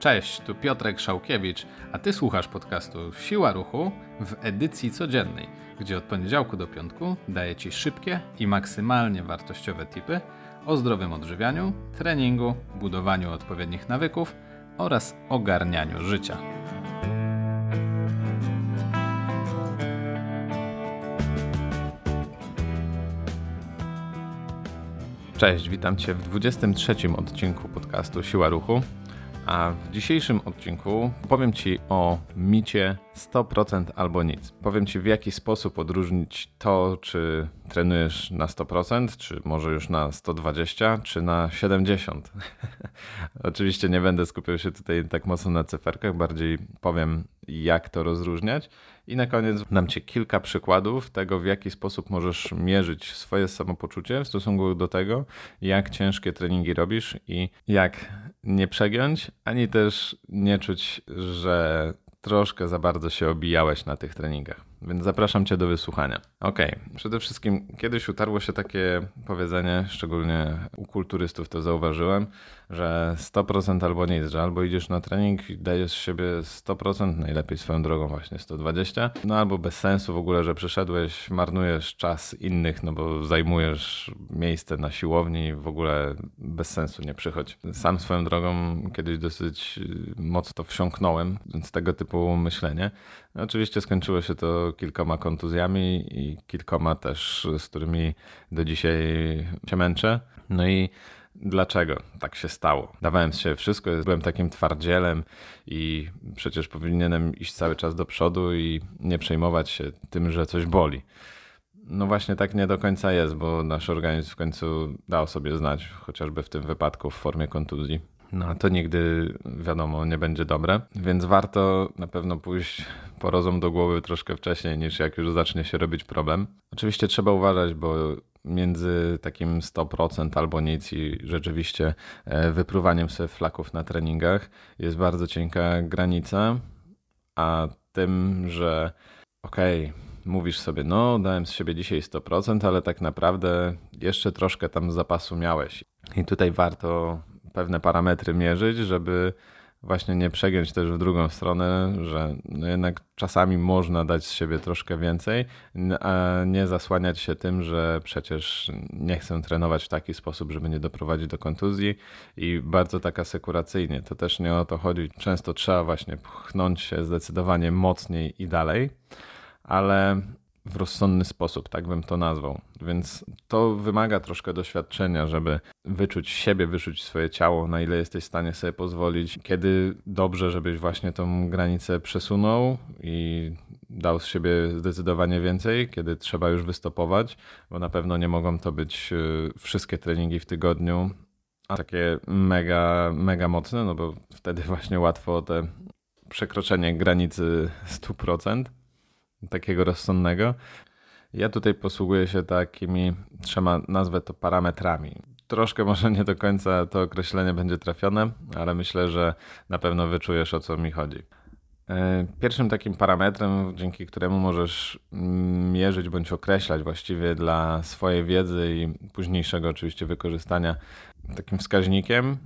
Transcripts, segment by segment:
Cześć, tu Piotrek Szałkiewicz, a ty słuchasz podcastu Siła Ruchu w edycji codziennej, gdzie od poniedziałku do piątku daję ci szybkie i maksymalnie wartościowe tipy o zdrowym odżywianiu, treningu, budowaniu odpowiednich nawyków oraz ogarnianiu życia. Cześć, witam Cię w 23 odcinku podcastu Siła Ruchu. A w dzisiejszym odcinku powiem Ci o micie 100% albo nic. Powiem Ci w jaki sposób odróżnić to, czy trenujesz na 100%, czy może już na 120, czy na 70%. Oczywiście nie będę skupiał się tutaj tak mocno na cyferkach, bardziej powiem jak to rozróżniać. I na koniec dam Ci kilka przykładów tego, w jaki sposób możesz mierzyć swoje samopoczucie w stosunku do tego, jak ciężkie treningi robisz i jak nie przegiąć, ani też nie czuć, że troszkę za bardzo się obijałeś na tych treningach. Więc zapraszam Cię do wysłuchania. Ok, przede wszystkim kiedyś utarło się takie powiedzenie, szczególnie u kulturystów to zauważyłem, że 100% albo nic, że albo idziesz na trening i dajesz siebie 100%, najlepiej swoją drogą właśnie 120, no albo bez sensu w ogóle, że przyszedłeś, marnujesz czas innych, no bo zajmujesz miejsce na siłowni w ogóle bez sensu nie przychodź. Sam swoją drogą kiedyś dosyć mocno wsiąknąłem z tego typu myślenie. Oczywiście skończyło się to kilkoma kontuzjami i kilkoma też, z którymi do dzisiaj się męczę. No i dlaczego tak się stało. Dawałem siebie wszystko, byłem takim twardzielem i przecież powinienem iść cały czas do przodu i nie przejmować się tym, że coś boli. No właśnie tak nie do końca jest, bo nasz organizm w końcu dał sobie znać, chociażby w tym wypadku w formie kontuzji. No to nigdy, wiadomo, nie będzie dobre, więc warto na pewno pójść po rozum do głowy troszkę wcześniej, niż jak już zacznie się robić problem. Oczywiście trzeba uważać, bo między takim 100% albo nic i rzeczywiście e, wypruwaniem sobie flaków na treningach jest bardzo cienka granica, a tym, że okej, okay, mówisz sobie, no dałem z siebie dzisiaj 100%, ale tak naprawdę jeszcze troszkę tam zapasu miałeś. I tutaj warto pewne parametry mierzyć, żeby właśnie nie przegiąć też w drugą stronę, że no jednak czasami można dać z siebie troszkę więcej, a nie zasłaniać się tym, że przecież nie chcę trenować w taki sposób, żeby nie doprowadzić do kontuzji i bardzo tak asekuracyjnie. To też nie o to chodzi. Często trzeba właśnie pchnąć się zdecydowanie mocniej i dalej, ale w rozsądny sposób, tak bym to nazwał. Więc to wymaga troszkę doświadczenia, żeby wyczuć siebie, wyczuć swoje ciało, na ile jesteś w stanie sobie pozwolić, kiedy dobrze, żebyś właśnie tą granicę przesunął i dał z siebie zdecydowanie więcej, kiedy trzeba już wystopować, bo na pewno nie mogą to być y, wszystkie treningi w tygodniu, a takie mega, mega mocne, no bo wtedy właśnie łatwo te przekroczenie granicy 100% takiego rozsądnego. Ja tutaj posługuję się takimi trzema, nazwę to parametrami. Troszkę może nie do końca to określenie będzie trafione, ale myślę, że na pewno wyczujesz o co mi chodzi. E, pierwszym takim parametrem, dzięki któremu możesz mierzyć bądź określać właściwie dla swojej wiedzy i późniejszego oczywiście wykorzystania, takim wskaźnikiem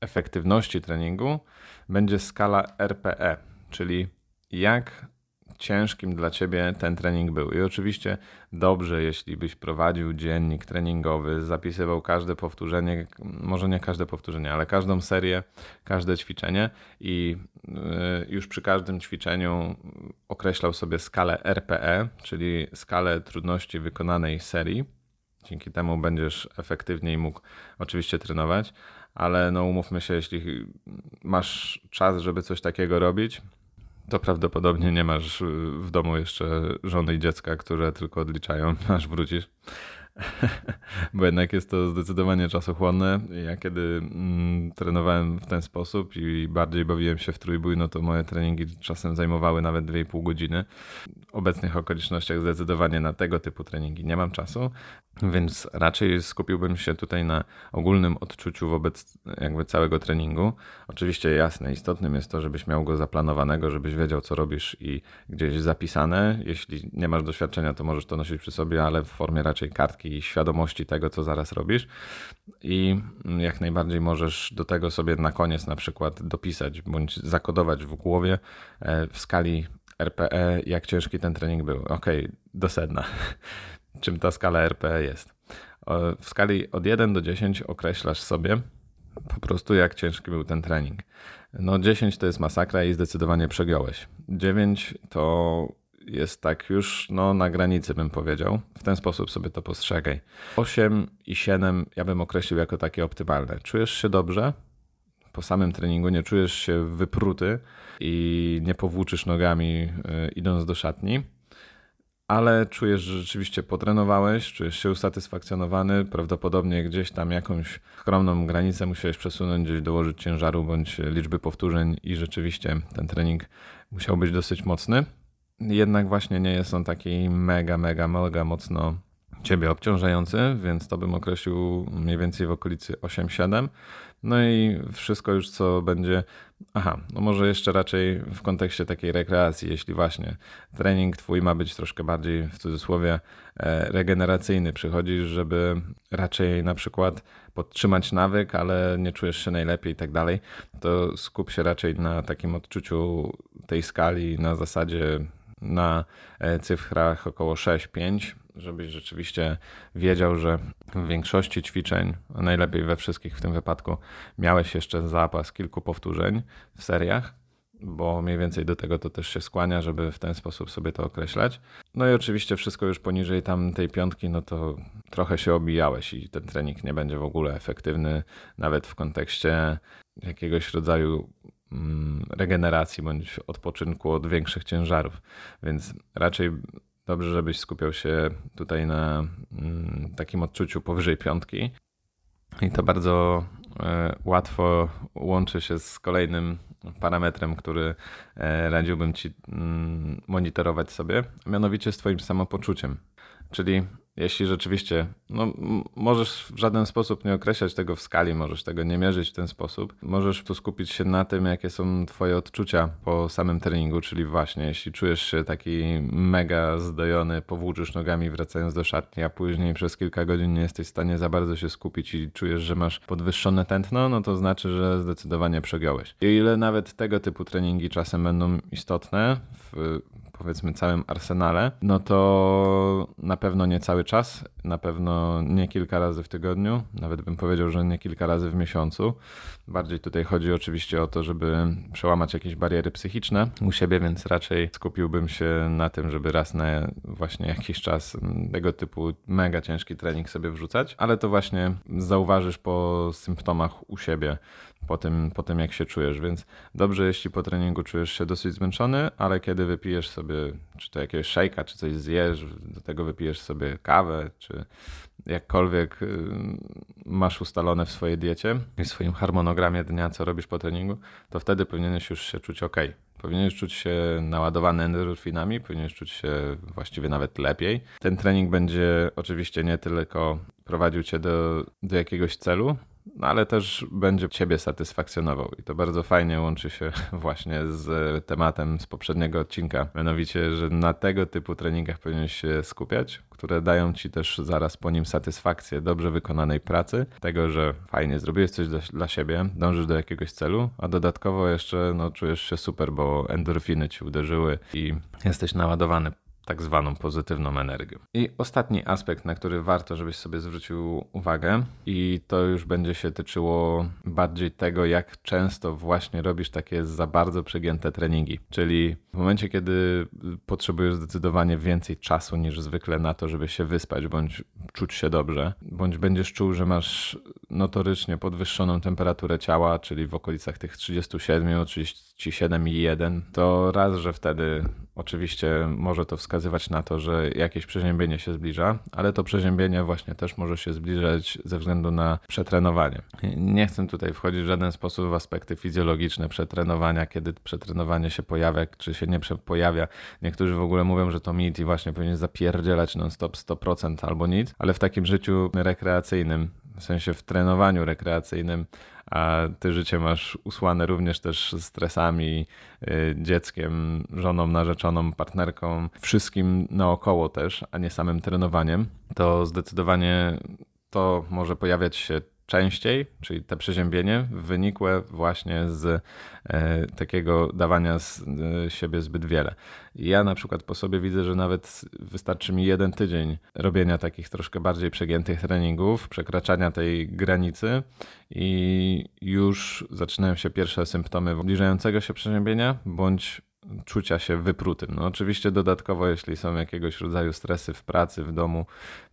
efektywności treningu będzie skala RPE, czyli jak ciężkim dla ciebie ten trening był. I oczywiście dobrze, jeśli byś prowadził dziennik treningowy, zapisywał każde powtórzenie, może nie każde powtórzenie, ale każdą serię, każde ćwiczenie i y, już przy każdym ćwiczeniu określał sobie skalę RPE, czyli skalę trudności wykonanej serii. Dzięki temu będziesz efektywniej mógł oczywiście trenować, ale no umówmy się, jeśli masz czas, żeby coś takiego robić, to prawdopodobnie nie masz w domu jeszcze żony i dziecka, które tylko odliczają, aż wrócisz. Bo jednak jest to zdecydowanie czasochłonne. Ja kiedy mm, trenowałem w ten sposób i bardziej bawiłem się w trójbój, no to moje treningi czasem zajmowały nawet 2,5 godziny. W obecnych okolicznościach zdecydowanie na tego typu treningi nie mam czasu, Więc raczej skupiłbym się tutaj na ogólnym odczuciu wobec jakby całego treningu. Oczywiście jasne, istotnym jest to, żebyś miał go zaplanowanego, żebyś wiedział, co robisz i gdzieś zapisane. Jeśli nie masz doświadczenia, to możesz to nosić przy sobie, ale w formie raczej kartki i świadomości tego, co zaraz robisz. I jak najbardziej możesz do tego sobie na koniec na przykład dopisać bądź zakodować w głowie e, w skali RPE, jak ciężki ten trening był. Ok, do sedna czym ta skala RPE jest. W skali od 1 do 10 określasz sobie po prostu, jak ciężki był ten trening. No 10 to jest masakra i zdecydowanie przegiąłeś. 9 to jest tak już no, na granicy, bym powiedział. W ten sposób sobie to postrzegaj. 8 i 7 ja bym określił jako takie optymalne. Czujesz się dobrze? Po samym treningu nie czujesz się wypruty i nie powłóczysz nogami yy, idąc do szatni ale czujesz, że rzeczywiście potrenowałeś, czujesz się usatysfakcjonowany, prawdopodobnie gdzieś tam jakąś skromną granicę musiałeś przesunąć, gdzieś dołożyć ciężaru bądź liczby powtórzeń i rzeczywiście ten trening musiał być dosyć mocny. Jednak właśnie nie jest on taki mega, mega, mega mocno ciebie obciążający, więc to bym określił mniej więcej w okolicy 8-7. No i wszystko już, co będzie. Aha, no może jeszcze raczej w kontekście takiej rekreacji, jeśli właśnie trening twój ma być troszkę bardziej w cudzysłowie e, regeneracyjny, przychodzisz, żeby raczej na przykład podtrzymać nawyk, ale nie czujesz się najlepiej i tak dalej, to skup się raczej na takim odczuciu tej skali na zasadzie na e, cyfrach około 6-5 żebyś rzeczywiście wiedział, że w większości ćwiczeń, najlepiej we wszystkich w tym wypadku, miałeś jeszcze zapas kilku powtórzeń w seriach, bo mniej więcej do tego to też się skłania, żeby w ten sposób sobie to określać. No i oczywiście wszystko już poniżej tam tej piątki, no to trochę się obijałeś i ten trening nie będzie w ogóle efektywny, nawet w kontekście jakiegoś rodzaju regeneracji bądź odpoczynku od większych ciężarów. Więc raczej Dobrze, żebyś skupiał się tutaj na mm, takim odczuciu powyżej piątki. I to bardzo e, łatwo łączy się z kolejnym parametrem, który e, radziłbym Ci mm, monitorować sobie, a mianowicie z Twoim samopoczuciem. Czyli jeśli rzeczywiście, no, możesz w żaden sposób nie określać tego w skali, możesz tego nie mierzyć w ten sposób. Możesz tu skupić się na tym, jakie są Twoje odczucia po samym treningu, czyli właśnie, jeśli czujesz się taki mega zdojony, powłóczysz nogami wracając do szatni, a później przez kilka godzin nie jesteś w stanie za bardzo się skupić i czujesz, że masz podwyższone tętno, no to znaczy, że zdecydowanie przegiąłeś. I ile nawet tego typu treningi czasem będą istotne w powiedzmy całym arsenale, no to na pewno nie cały czas, na pewno nie kilka razy w tygodniu, nawet bym powiedział, że nie kilka razy w miesiącu. Bardziej tutaj chodzi oczywiście o to, żeby przełamać jakieś bariery psychiczne u siebie, więc raczej skupiłbym się na tym, żeby raz na właśnie jakiś czas tego typu mega ciężki trening sobie wrzucać, ale to właśnie zauważysz po symptomach u siebie, po tym, po tym jak się czujesz, więc dobrze, jeśli po treningu czujesz się dosyć zmęczony, ale kiedy wypijesz sobie, czy to jakiegoś szejka, czy coś zjesz, do tego wypijesz sobie kawę, czy jakkolwiek y, masz ustalone w swojej diecie i w swoim harmonogramie dnia, co robisz po treningu, to wtedy powinieneś już się czuć ok. Powinieneś czuć się naładowany endorfinami, powinieneś czuć się właściwie nawet lepiej. Ten trening będzie oczywiście nie tylko prowadził cię do, do jakiegoś celu, no ale też będzie Ciebie satysfakcjonował. I to bardzo fajnie łączy się właśnie z tematem z poprzedniego odcinka. Mianowicie, że na tego typu treningach powinieneś się skupiać, które dają Ci też zaraz po nim satysfakcję dobrze wykonanej pracy, tego, że fajnie zrobiłeś coś dla, dla siebie, dążysz do jakiegoś celu, a dodatkowo jeszcze no, czujesz się super, bo endorfiny Ci uderzyły i jesteś naładowany tak zwaną pozytywną energię. I ostatni aspekt, na który warto, żebyś sobie zwrócił uwagę, i to już będzie się tyczyło bardziej tego, jak często właśnie robisz takie za bardzo przegięte treningi. Czyli w momencie, kiedy potrzebujesz zdecydowanie więcej czasu niż zwykle na to, żeby się wyspać bądź czuć się dobrze, bądź będziesz czuł, że masz notorycznie podwyższoną temperaturę ciała, czyli w okolicach tych 37, 37,1, to raz, że wtedy Oczywiście może to wskazywać na to, że jakieś przeziębienie się zbliża, ale to przeziębienie właśnie też może się zbliżać ze względu na przetrenowanie. Nie chcę tutaj wchodzić w żaden sposób w aspekty fizjologiczne przetrenowania, kiedy przetrenowanie się pojawia, czy się nie pojawia. Niektórzy w ogóle mówią, że to mit i właśnie powinien zapierdzielać non-stop 100% albo nic, ale w takim życiu rekreacyjnym, w sensie w trenowaniu rekreacyjnym, a ty życie masz usłane również też stresami, y, dzieckiem, żoną, narzeczoną, partnerką, wszystkim naokoło też, a nie samym trenowaniem, to zdecydowanie to może pojawiać się częściej, czyli te przeziębienie, wynikłe właśnie z e, takiego dawania z e, siebie zbyt wiele. Ja na przykład po sobie widzę, że nawet wystarczy mi jeden tydzień robienia takich troszkę bardziej przegiętych treningów, przekraczania tej granicy i już zaczynają się pierwsze symptomy zbliżającego się przeziębienia bądź czucia się wyprutym. No oczywiście dodatkowo, jeśli są jakiegoś rodzaju stresy w pracy, w domu,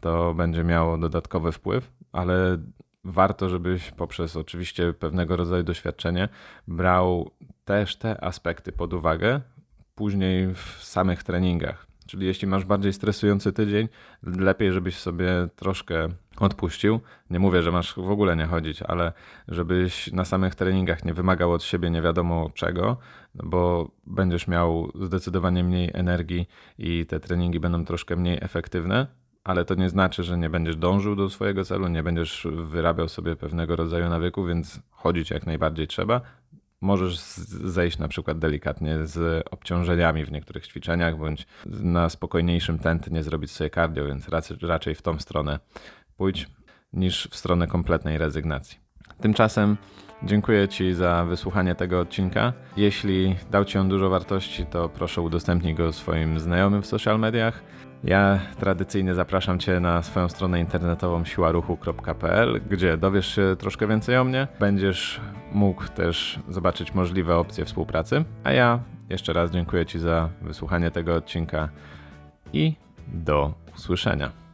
to będzie miało dodatkowy wpływ, ale warto, żebyś poprzez oczywiście pewnego rodzaju doświadczenie brał też te aspekty pod uwagę później w samych treningach. Czyli jeśli masz bardziej stresujący tydzień, lepiej, żebyś sobie troszkę odpuścił. Nie mówię, że masz w ogóle nie chodzić, ale żebyś na samych treningach nie wymagał od siebie nie wiadomo czego, bo będziesz miał zdecydowanie mniej energii i te treningi będą troszkę mniej efektywne ale to nie znaczy, że nie będziesz dążył do swojego celu, nie będziesz wyrabiał sobie pewnego rodzaju nawyku, więc chodzić jak najbardziej trzeba. Możesz zejść na przykład delikatnie z obciążeniami w niektórych ćwiczeniach, bądź na spokojniejszym tętnie zrobić sobie cardio, więc raczej w tą stronę pójdź, niż w stronę kompletnej rezygnacji. Tymczasem dziękuję Ci za wysłuchanie tego odcinka. Jeśli dał Ci on dużo wartości, to proszę udostępnij go swoim znajomym w social mediach. Ja tradycyjnie zapraszam Cię na swoją stronę internetową siłaruchu.pl, gdzie dowiesz się troszkę więcej o mnie. Będziesz mógł też zobaczyć możliwe opcje współpracy. A ja jeszcze raz dziękuję Ci za wysłuchanie tego odcinka i do usłyszenia.